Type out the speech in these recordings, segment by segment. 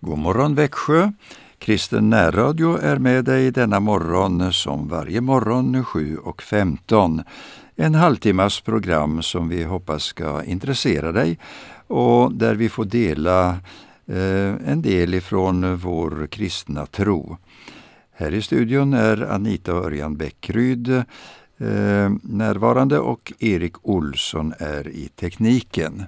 God morgon Växjö! Kristen närradio är med dig denna morgon som varje morgon 7.15. En halvtimmas program som vi hoppas ska intressera dig och där vi får dela eh, en del ifrån vår kristna tro. Här i studion är Anita Örjan Bäckryd eh, närvarande och Erik Olsson är i tekniken.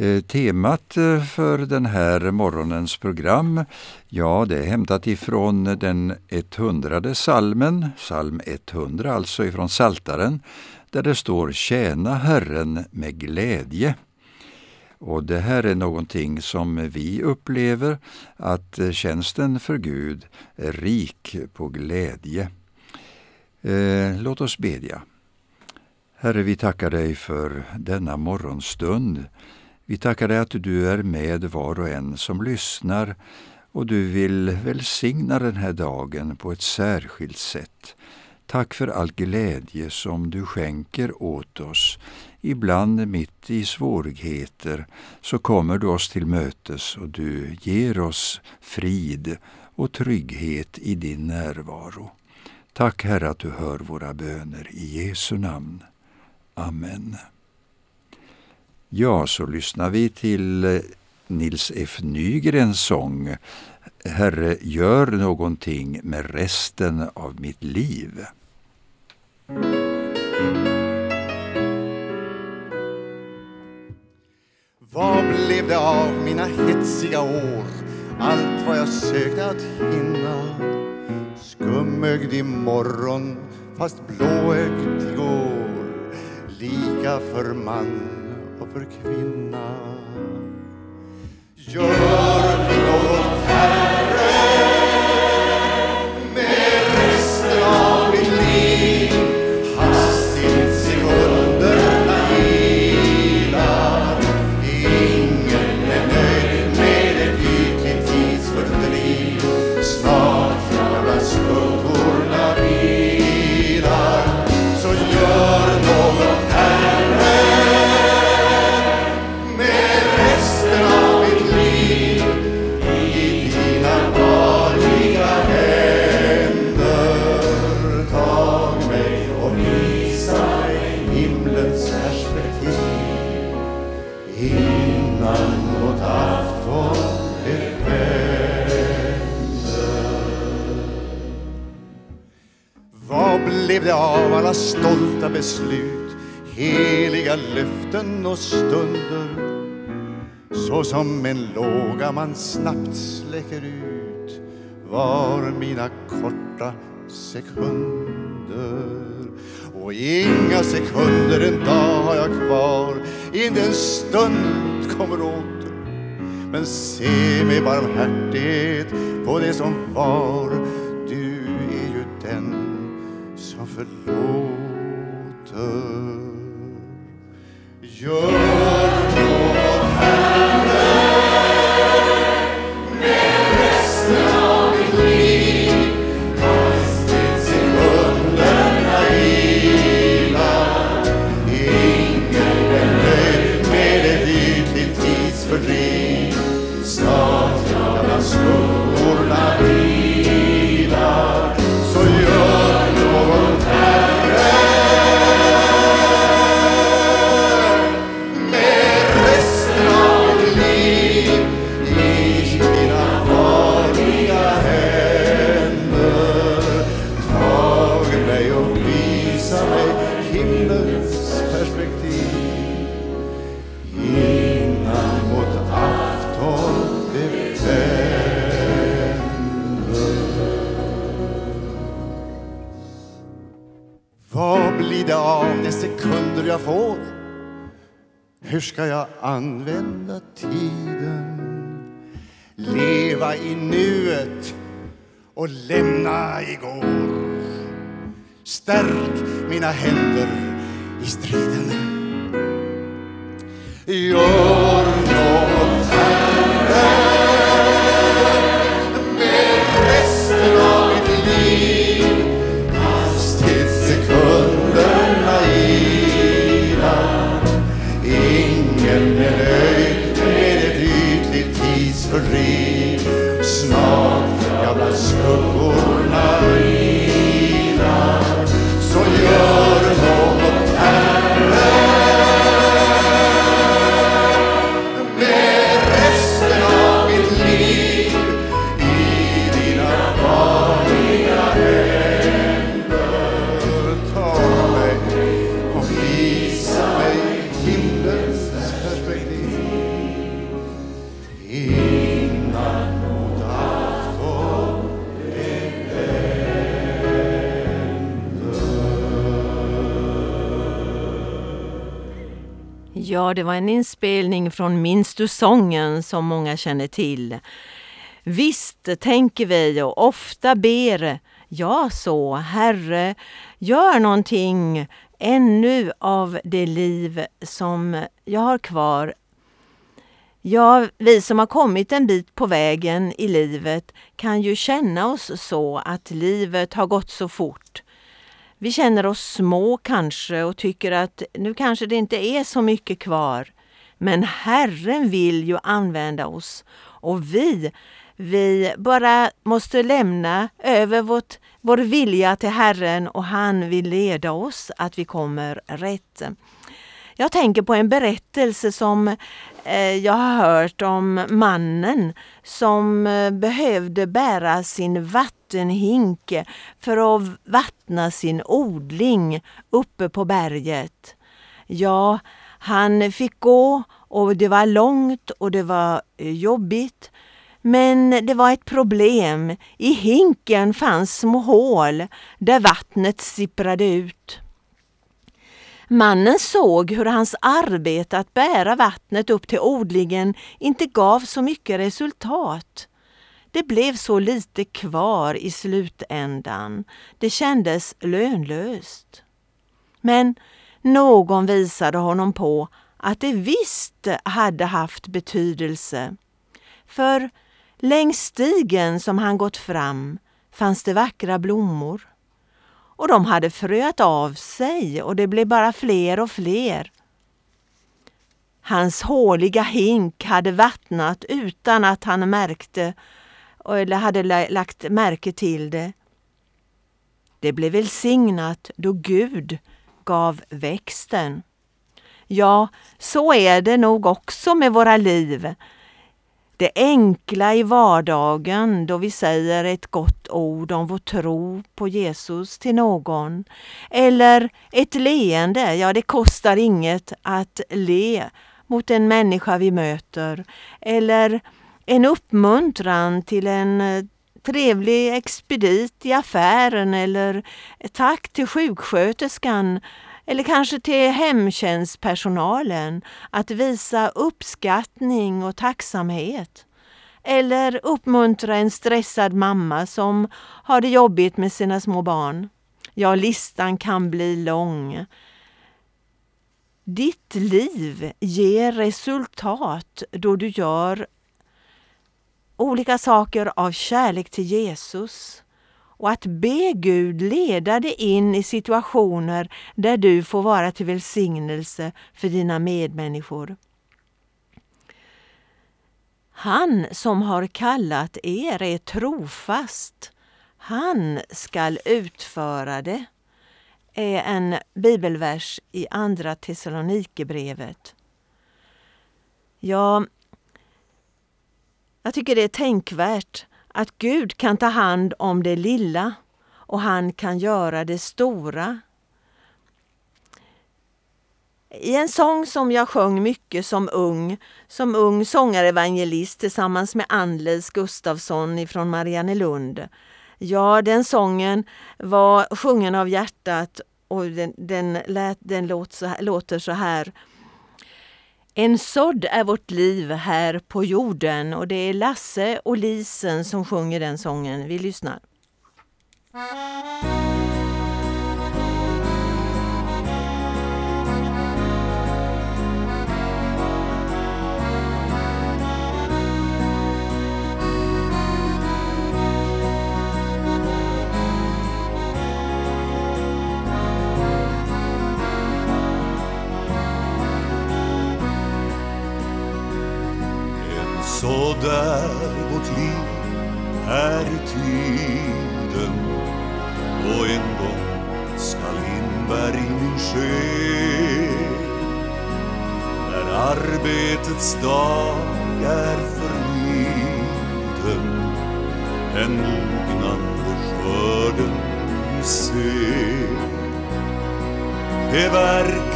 Eh, temat eh, för den här morgonens program, ja det är hämtat ifrån den 100 salmen, psalm 100 alltså ifrån Saltaren, där det står Tjäna Herren med glädje. Och det här är någonting som vi upplever, att eh, tjänsten för Gud är rik på glädje. låt oss bedja. Herre, vi tackar dig för denna morgonstund vi tackar dig att du är med var och en som lyssnar och du vill välsigna den här dagen på ett särskilt sätt. Tack för all glädje som du skänker åt oss. Ibland mitt i svårigheter så kommer du oss till mötes och du ger oss frid och trygghet i din närvaro. Tack Herre att du hör våra böner i Jesu namn. Amen. Ja, så lyssnar vi till eh, Nils F Nygrens sång Herre, gör någonting med resten av mitt liv. Vad blev det av mina hetsiga år? Allt vad jag sökte att hinna Skumögd i morgon fast blåögd igår Lika för och för kvinna. Gör blev det av alla stolta beslut, heliga löften och stunder så som en låga man snabbt släcker ut var mina korta sekunder. Och inga sekunder en dag har jag kvar, inte en stund kommer åter. Men se med barmhärtighet på det som var, förlåter. Gör och lämna igår. Stärk mina händer i striden. Jag Ja, det var en inspelning från Minns du sången som många känner till. Visst tänker vi och ofta ber, ja så, Herre, gör någonting ännu av det liv som jag har kvar. Ja, vi som har kommit en bit på vägen i livet kan ju känna oss så att livet har gått så fort. Vi känner oss små kanske och tycker att nu kanske det inte är så mycket kvar. Men Herren vill ju använda oss och vi, vi bara måste lämna över vårt, vår vilja till Herren och han vill leda oss att vi kommer rätt. Jag tänker på en berättelse som eh, jag har hört om mannen som eh, behövde bära sin vatten vattenhink för att vattna sin odling uppe på berget. Ja, han fick gå och det var långt och det var eh, jobbigt. Men det var ett problem. I hinken fanns små hål där vattnet sipprade ut. Mannen såg hur hans arbete att bära vattnet upp till odlingen inte gav så mycket resultat. Det blev så lite kvar i slutändan. Det kändes lönlöst. Men någon visade honom på att det visst hade haft betydelse. För längs stigen som han gått fram fanns det vackra blommor och de hade fröat av sig och det blev bara fler och fler. Hans håliga hink hade vattnat utan att han märkte eller hade lagt märke till det. Det blev välsignat då Gud gav växten. Ja, så är det nog också med våra liv. Det enkla i vardagen då vi säger ett gott ord om vår tro på Jesus till någon. Eller ett leende, ja det kostar inget att le mot en människa vi möter. Eller en uppmuntran till en eh, trevlig expedit i affären eller tack till sjuksköterskan eller kanske till hemtjänstpersonalen att visa uppskattning och tacksamhet. Eller uppmuntra en stressad mamma som har det jobbigt med sina små barn. Ja, listan kan bli lång. Ditt liv ger resultat då du gör olika saker av kärlek till Jesus och att be Gud leda dig in i situationer där du får vara till välsignelse för dina medmänniskor. Han som har kallat er är trofast. Han skall utföra det, är en bibelvers i Andra Thessalonikerbrevet. Ja, jag tycker det är tänkvärt att Gud kan ta hand om det lilla och han kan göra det stora. I en sång som jag sjöng mycket som ung, som ung sångarevangelist tillsammans med Anles Gustafsson från Mariannelund. Ja, den sången var sjungen av hjärtat och den, den, lät, den låt så här, låter så här. En sådd är vårt liv här på jorden och det är Lasse och Lisen som sjunger den sången. Vi lyssnar. Så där vårt liv är i tiden och en gång skall inbärgning ske. När arbetets dag är förliden den mognande skörden vi ser. Det verk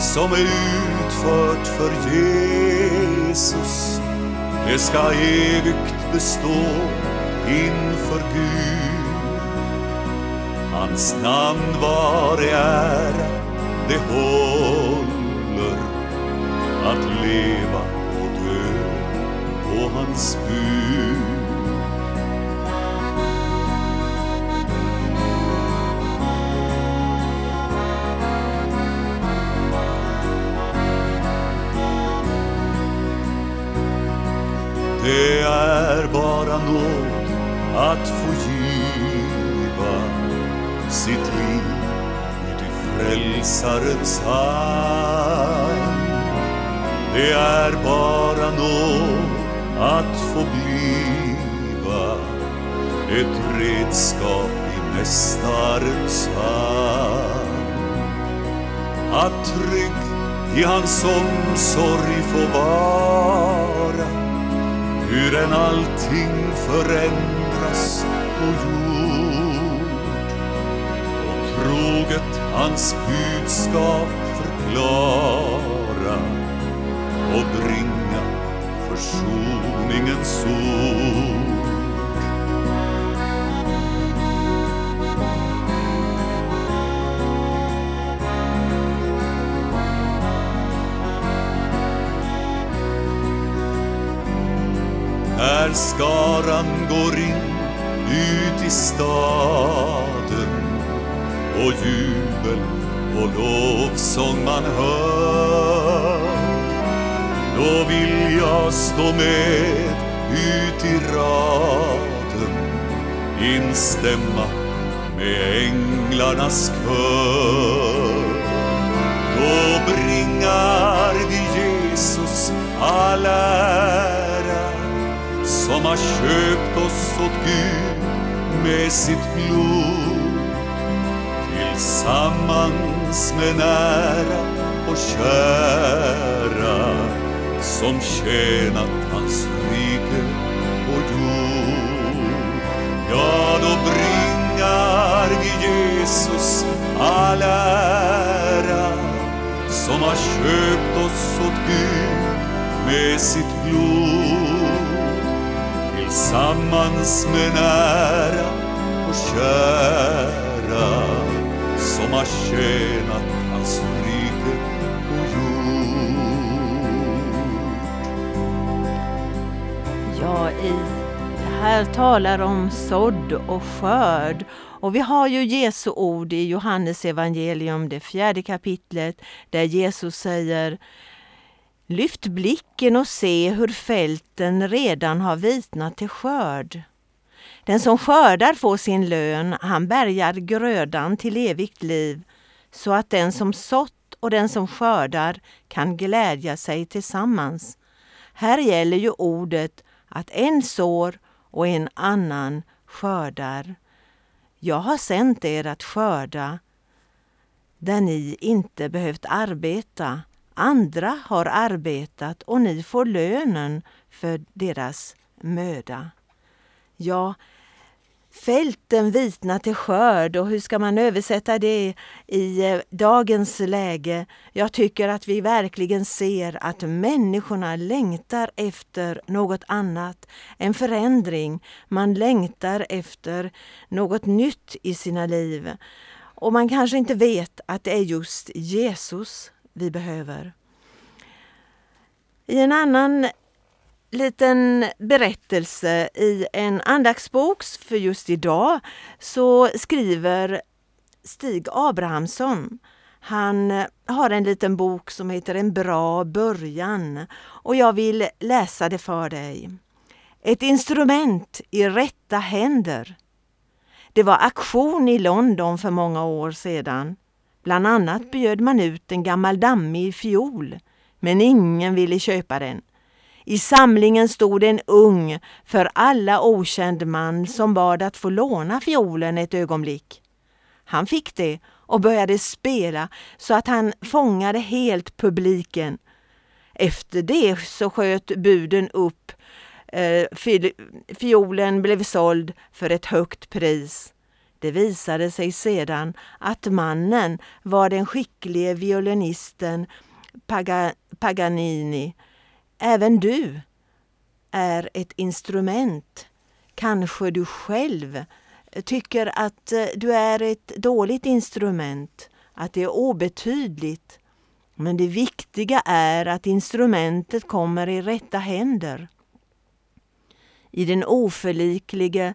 som är utfört för Jesus det ska evigt bestå inför Gud. Hans namn var det är, det håller att leva och dö på hans bud. Det är bara nåd att få giva sitt liv ut i frälsarens hand. Det är bara nåd att få bliva ett redskap i Mästarens hand. Att trygg i hans omsorg få vara hur än allting förändras på jord och troget hans budskap förklara och bringa försoningens ord. Skaran går in ut i staden. Och jubel och lovsång man hör. Då vill jag stå med ut i raden instämma med änglarnas kör. Då bringar vi Jesus all ära som har köpt oss åt Gud med sitt blod tillsammans med nära och kära som tjänat hans rike och jord. Ja, då bringar vi Jesus all ära som har köpt oss åt Gud med sitt blod tillsammans med nära och kära som har tjänat hans rike på jord. Ja, i det här talar om sådd och skörd. Och vi har ju Jesu ord i Johannes evangelium, det fjärde kapitlet, där Jesus säger Lyft blicken och se hur fälten redan har vitnat till skörd. Den som skördar får sin lön, han bärgar grödan till evigt liv, så att den som sått och den som skördar kan glädja sig tillsammans. Här gäller ju ordet att en sår och en annan skördar. Jag har sänt er att skörda där ni inte behövt arbeta. Andra har arbetat och ni får lönen för deras möda. Ja, fälten vitnar till skörd och hur ska man översätta det i eh, dagens läge? Jag tycker att vi verkligen ser att människorna längtar efter något annat, en förändring. Man längtar efter något nytt i sina liv. Och man kanske inte vet att det är just Jesus vi behöver. I en annan liten berättelse i en andaktsbok för just idag så skriver Stig Abrahamsson han har en liten bok som heter En bra början och jag vill läsa det för dig. Ett instrument i rätta händer. Det var aktion i London för många år sedan. Bland annat bjöd man ut en gammal dammig fiol, men ingen ville köpa den. I samlingen stod en ung, för alla okänd man som bad att få låna fiolen ett ögonblick. Han fick det och började spela så att han fångade helt publiken. Efter det så sköt buden upp. Eh, fiolen blev såld för ett högt pris. Det visade sig sedan att mannen var den skicklige violinisten Paganini. Även du är ett instrument. Kanske du själv tycker att eh, du är ett dåligt instrument, att det är obetydligt. Men det viktiga är att instrumentet kommer i rätta händer. I den oförliklige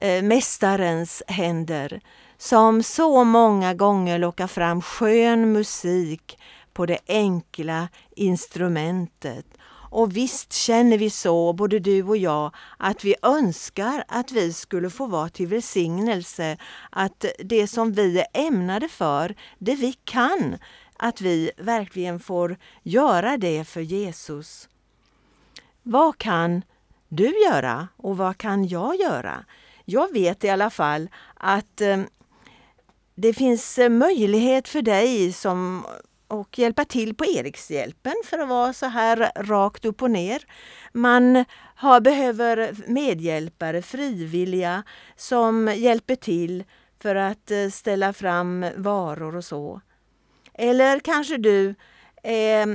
eh, mästarens händer som så många gånger lockar fram skön musik på det enkla instrumentet och visst känner vi så, både du och jag, att vi önskar att vi skulle få vara till välsignelse, att det som vi är ämnade för, det vi kan, att vi verkligen får göra det för Jesus. Vad kan du göra och vad kan jag göra? Jag vet i alla fall att eh, det finns eh, möjlighet för dig som och hjälpa till på Erikshjälpen för att vara så här rakt upp och ner. Man har, behöver medhjälpare, frivilliga som hjälper till för att eh, ställa fram varor och så. Eller kanske du eh,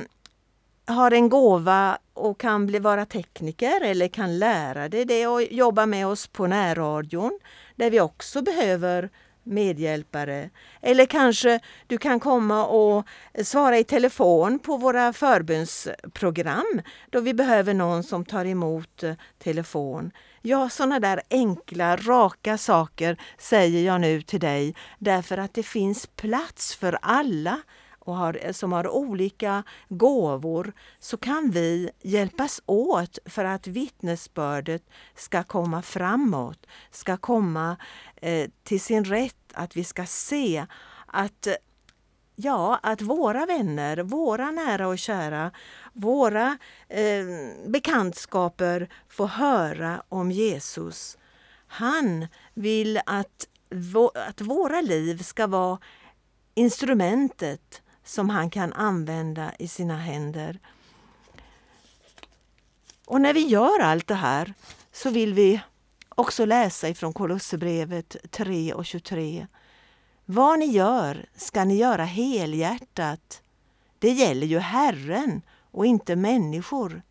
har en gåva och kan bli, vara tekniker eller kan lära dig det och jobba med oss på närradion där vi också behöver medhjälpare. Eller kanske du kan komma och svara i telefon på våra förbundsprogram då vi behöver någon som tar emot eh, telefon. Ja, sådana där enkla, raka saker säger jag nu till dig därför att det finns plats för alla och har, som har olika gåvor så kan vi hjälpas åt för att vittnesbördet ska komma framåt, ska komma eh, till sin rätt, att vi ska se att Ja, att våra vänner, våra nära och kära, våra eh, bekantskaper får höra om Jesus. Han vill att, att våra liv ska vara instrumentet som han kan använda i sina händer. Och när vi gör allt det här så vill vi också läsa ifrån Kolosserbrevet 3 och 23. Vad ni gör ska ni göra helhjärtat. Det gäller ju Herren och inte människor.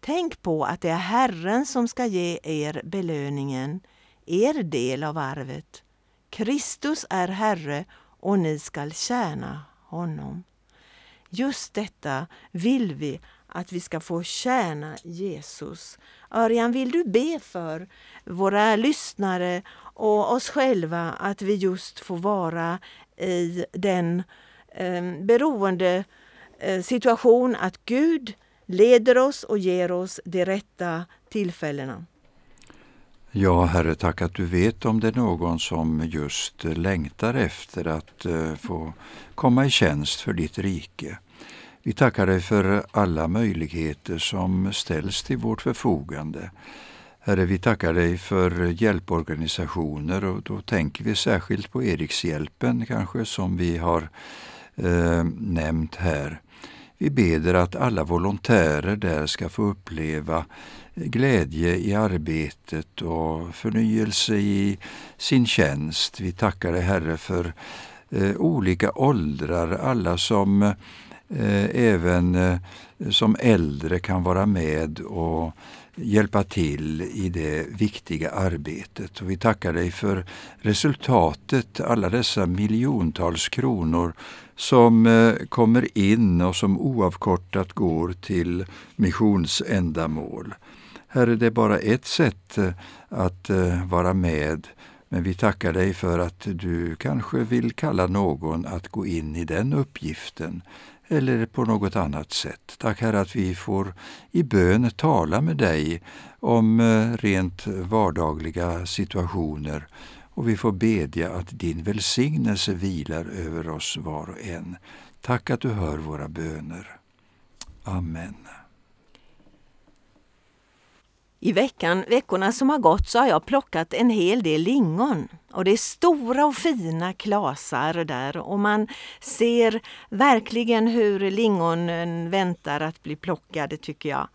Tänk på att det är Herren som ska ge er belöningen, er del av arvet. Kristus är Herre och ni skall tjäna honom. Just detta vill vi att vi ska få tjäna Jesus. Örjan, vill du be för våra lyssnare och oss själva att vi just får vara i den eh, beroende eh, situation att Gud leder oss och ger oss de rätta tillfällena. Ja, Herre, tack att du vet om det är någon som just längtar efter att eh, få komma i tjänst för ditt rike. Vi tackar dig för alla möjligheter som ställs till vårt förfogande. Herre, vi tackar dig för hjälporganisationer och då tänker vi särskilt på Erikshjälpen kanske som vi har eh, nämnt här. Vi beder att alla volontärer där ska få uppleva glädje i arbetet och förnyelse i sin tjänst. Vi tackar dig Herre för eh, olika åldrar, alla som eh, även eh, som äldre kan vara med och hjälpa till i det viktiga arbetet. Och vi tackar dig för resultatet, alla dessa miljontals kronor som eh, kommer in och som oavkortat går till missionsändamål. Herre, det är bara ett sätt eh, att eh, vara med, men vi tackar dig för att du kanske vill kalla någon att gå in i den uppgiften eller på något annat sätt. Tack Herre att vi får i bön tala med dig om eh, rent vardagliga situationer och vi får bedja att din välsignelse vilar över oss var och en. Tack att du hör våra böner. Amen. I veckan, veckorna som har gått så har jag plockat en hel del lingon. Och det är stora och fina klasar där och man ser verkligen hur lingonen väntar att bli plockade tycker jag.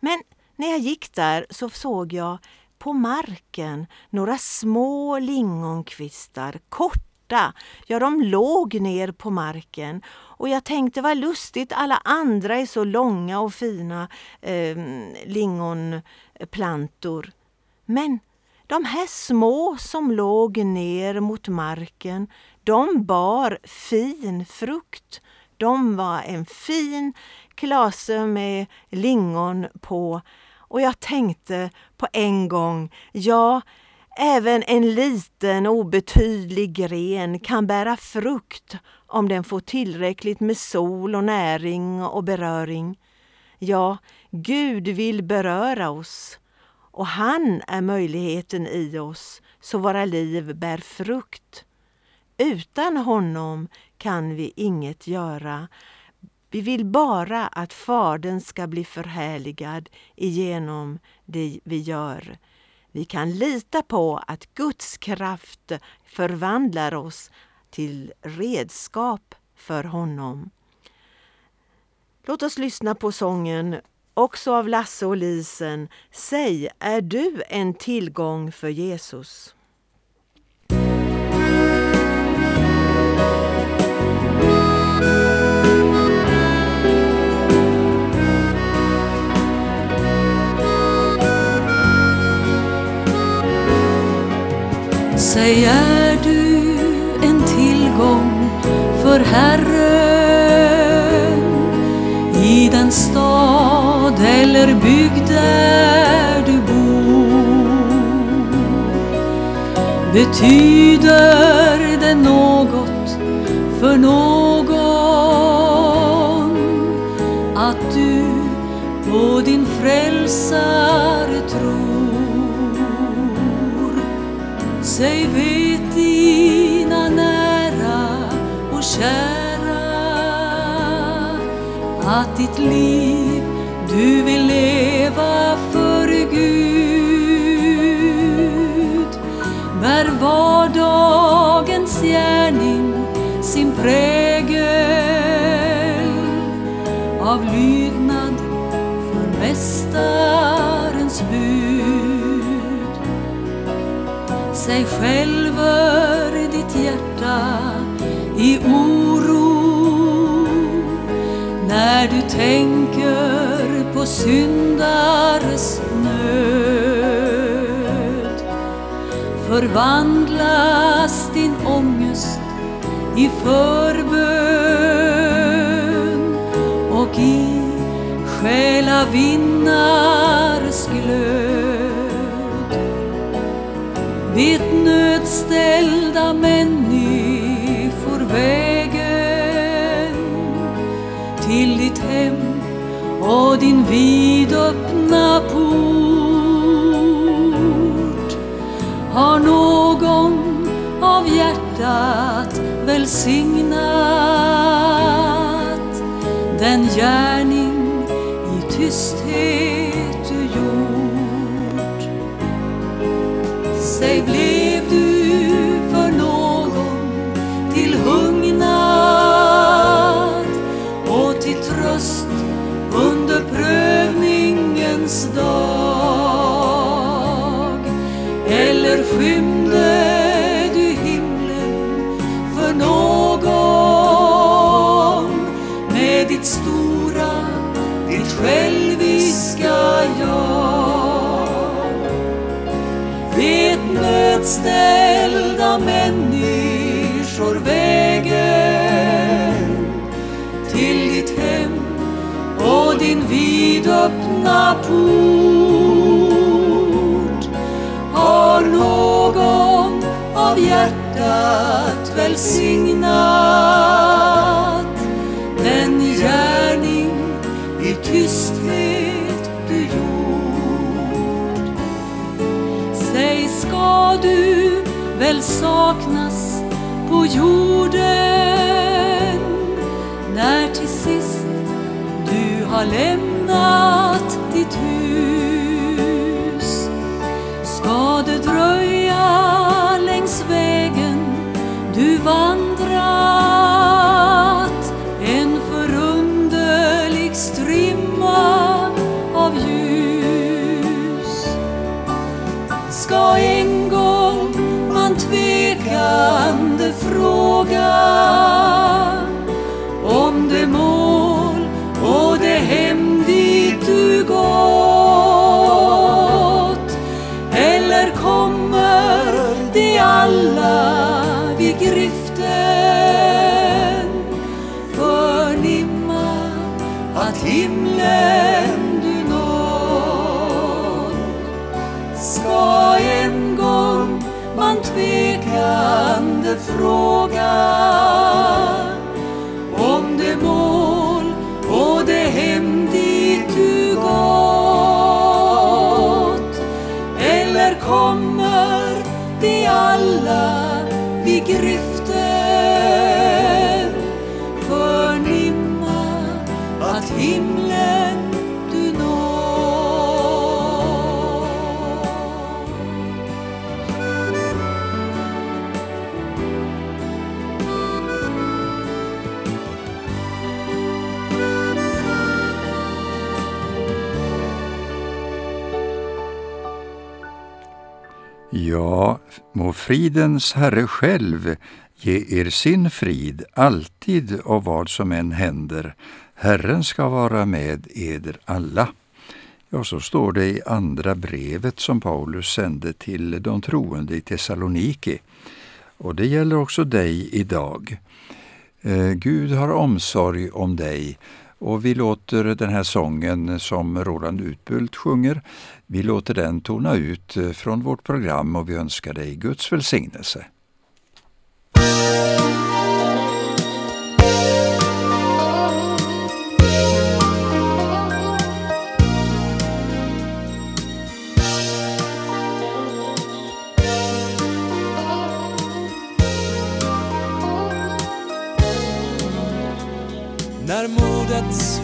Men när jag gick där så såg jag på marken några små lingonkvistar, korta. Ja, de låg ner på marken och jag tänkte vad lustigt, alla andra är så långa och fina eh, lingonplantor. Men de här små som låg ner mot marken, de bar fin frukt. De var en fin klase med lingon på och jag tänkte på en gång, ja, även en liten obetydlig gren kan bära frukt om den får tillräckligt med sol och näring och beröring. Ja, Gud vill beröra oss och han är möjligheten i oss så våra liv bär frukt. Utan honom kan vi inget göra. Vi vill bara att Fadern ska bli förhärligad genom det vi gör. Vi kan lita på att Guds kraft förvandlar oss till redskap för honom. Låt oss lyssna på sången också av Lasse och Lisen. Säg, är du en tillgång för Jesus? Mig är du en tillgång för Herren i den stad eller bygd där du bor? Betyder det något för någon att du på din frälsare att ditt liv du vill leva för Gud bär vardagens gärning sin prägel av lydnad för Mästarens bud. Säg själv ditt hjärta i ord när du tänker på syndares nöd. Förvandlas din ångest i förbön och i själavinnares glöd. Vet nödställda människor väl och din vidöppna port? Har någon av hjärtat välsignat ställda människor vägen till ditt hem och din vidöppna port? Har någon av hjärtat välsignat den gärning i tysthet ska du väl saknas på jorden när till sist du har lämnat ditt hus. Ska det dröja längs vägen du vandrar tvekande fråga. Ja, må fridens Herre själv ge er sin frid alltid och vad som än händer. Herren ska vara med eder alla. Ja, så står det i andra brevet som Paulus sände till de troende i Thessaloniki. Och det gäller också dig idag. Eh, Gud har omsorg om dig och vi låter den här sången som Roland Utbult sjunger, vi låter den tona ut eh, från vårt program och vi önskar dig Guds välsignelse. När modet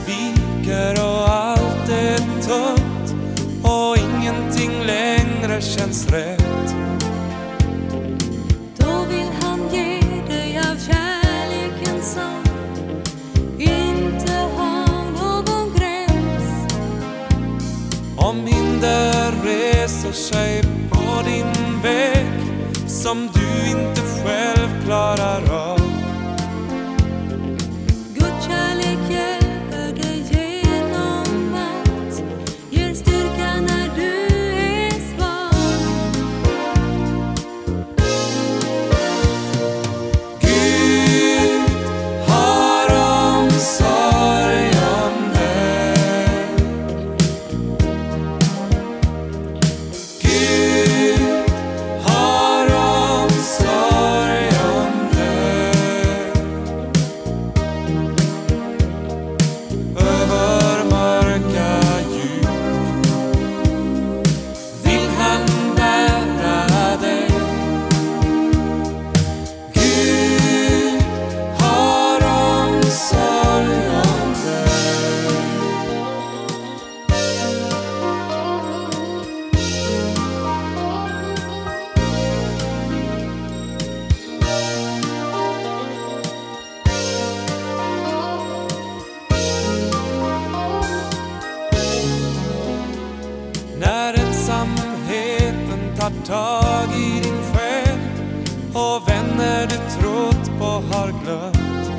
och vänner du trott på har glömt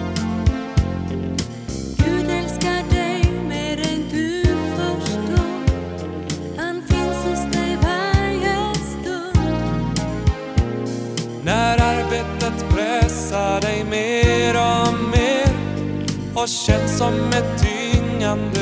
Gud älskar dig mer än du förstår. Han finns hos dig varje stund. När arbetet pressar dig mer och mer och känns som ett tyngande